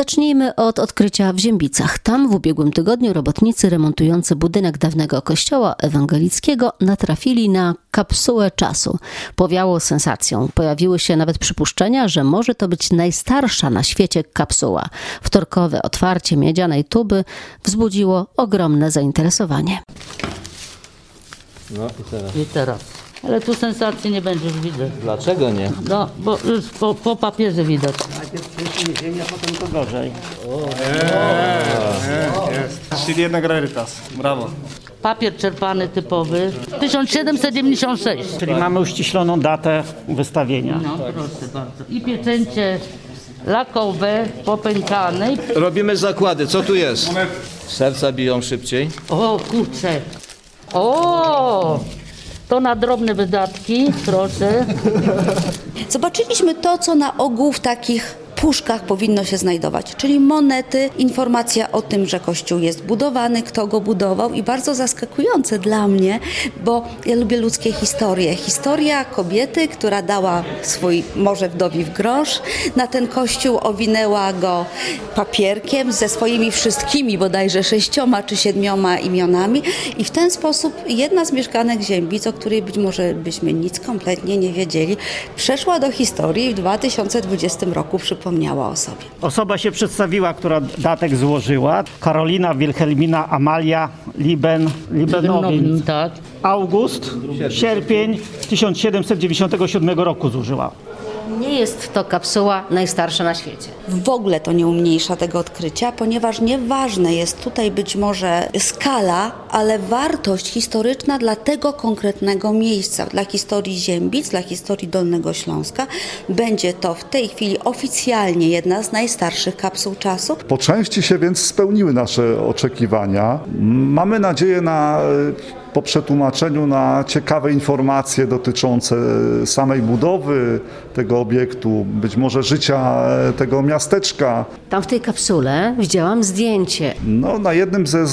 Zacznijmy od odkrycia w Ziębicach. Tam w ubiegłym tygodniu robotnicy remontujący budynek dawnego kościoła ewangelickiego natrafili na kapsułę czasu. Powiało sensacją. Pojawiły się nawet przypuszczenia, że może to być najstarsza na świecie kapsuła. Wtorkowe otwarcie miedzianej tuby wzbudziło ogromne zainteresowanie. No i teraz. I teraz. Ale tu sensacji nie będzie, już widzę. Dlaczego nie? No, bo już po, po papierze widać. Czyli jednak rarytas. Brawo. Papier czerpany typowy. 1796. Czyli mamy uściśloną datę wystawienia. No, proszę bardzo. I pieczęcie lakowe, popękane. Robimy zakłady. Co tu jest? Serca biją szybciej. O, kurczę. O! To na drobne wydatki, proszę. Zobaczyliśmy to, co na ogół w takich puszkach powinno się znajdować, czyli monety, informacja o tym, że kościół jest budowany, kto go budował i bardzo zaskakujące dla mnie, bo ja lubię ludzkie historie. Historia kobiety, która dała swój może wdowi w grosz, na ten kościół owinęła go papierkiem ze swoimi wszystkimi, bodajże sześcioma czy siedmioma imionami. I w ten sposób jedna z mieszkanek Ziębic, o której być może byśmy nic kompletnie nie wiedzieli, przeszła do historii i w 2020 roku przypomniała o sobie. Osoba się przedstawiła, która datek złożyła. Karolina Wilhelmina Amalia Liben, Libenowin. tak. August, sierpień 1797 roku zużyła. Nie jest to kapsuła najstarsza na świecie. W ogóle to nie umniejsza tego odkrycia, ponieważ nieważne jest tutaj być może skala, ale wartość historyczna dla tego konkretnego miejsca, dla historii Ziębic, dla historii Dolnego Śląska. Będzie to w tej chwili oficjalnie jedna z najstarszych kapsuł czasu. Po części się więc spełniły nasze oczekiwania. Mamy nadzieję na, po przetłumaczeniu na ciekawe informacje dotyczące samej budowy tego obiektu, być może życia e, tego miasteczka. Tam w tej kapsule widziałam zdjęcie. No, na jednym ze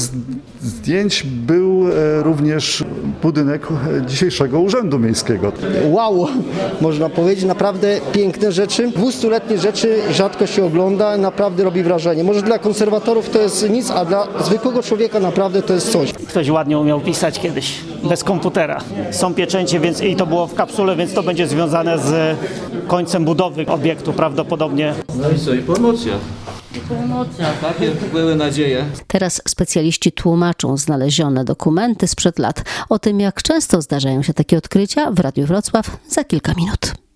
zdjęć był e, również budynek dzisiejszego Urzędu Miejskiego. wow, można powiedzieć, naprawdę piękne rzeczy. Dwustuletnie rzeczy rzadko się ogląda, naprawdę robi wrażenie. Może dla konserwatorów to jest nic, a dla zwykłego człowieka naprawdę to jest coś. Ktoś ładnie umiał pisać kiedyś, bez komputera. Są pieczęcie, więc i to było w kapsule, więc to będzie związane z końcem budowy obiektu prawdopodobnie. No i co? I promocja. Takie były nadzieje. Teraz specjaliści tłumaczą znalezione dokumenty sprzed lat. O tym, jak często zdarzają się takie odkrycia w Radiu Wrocław za kilka minut.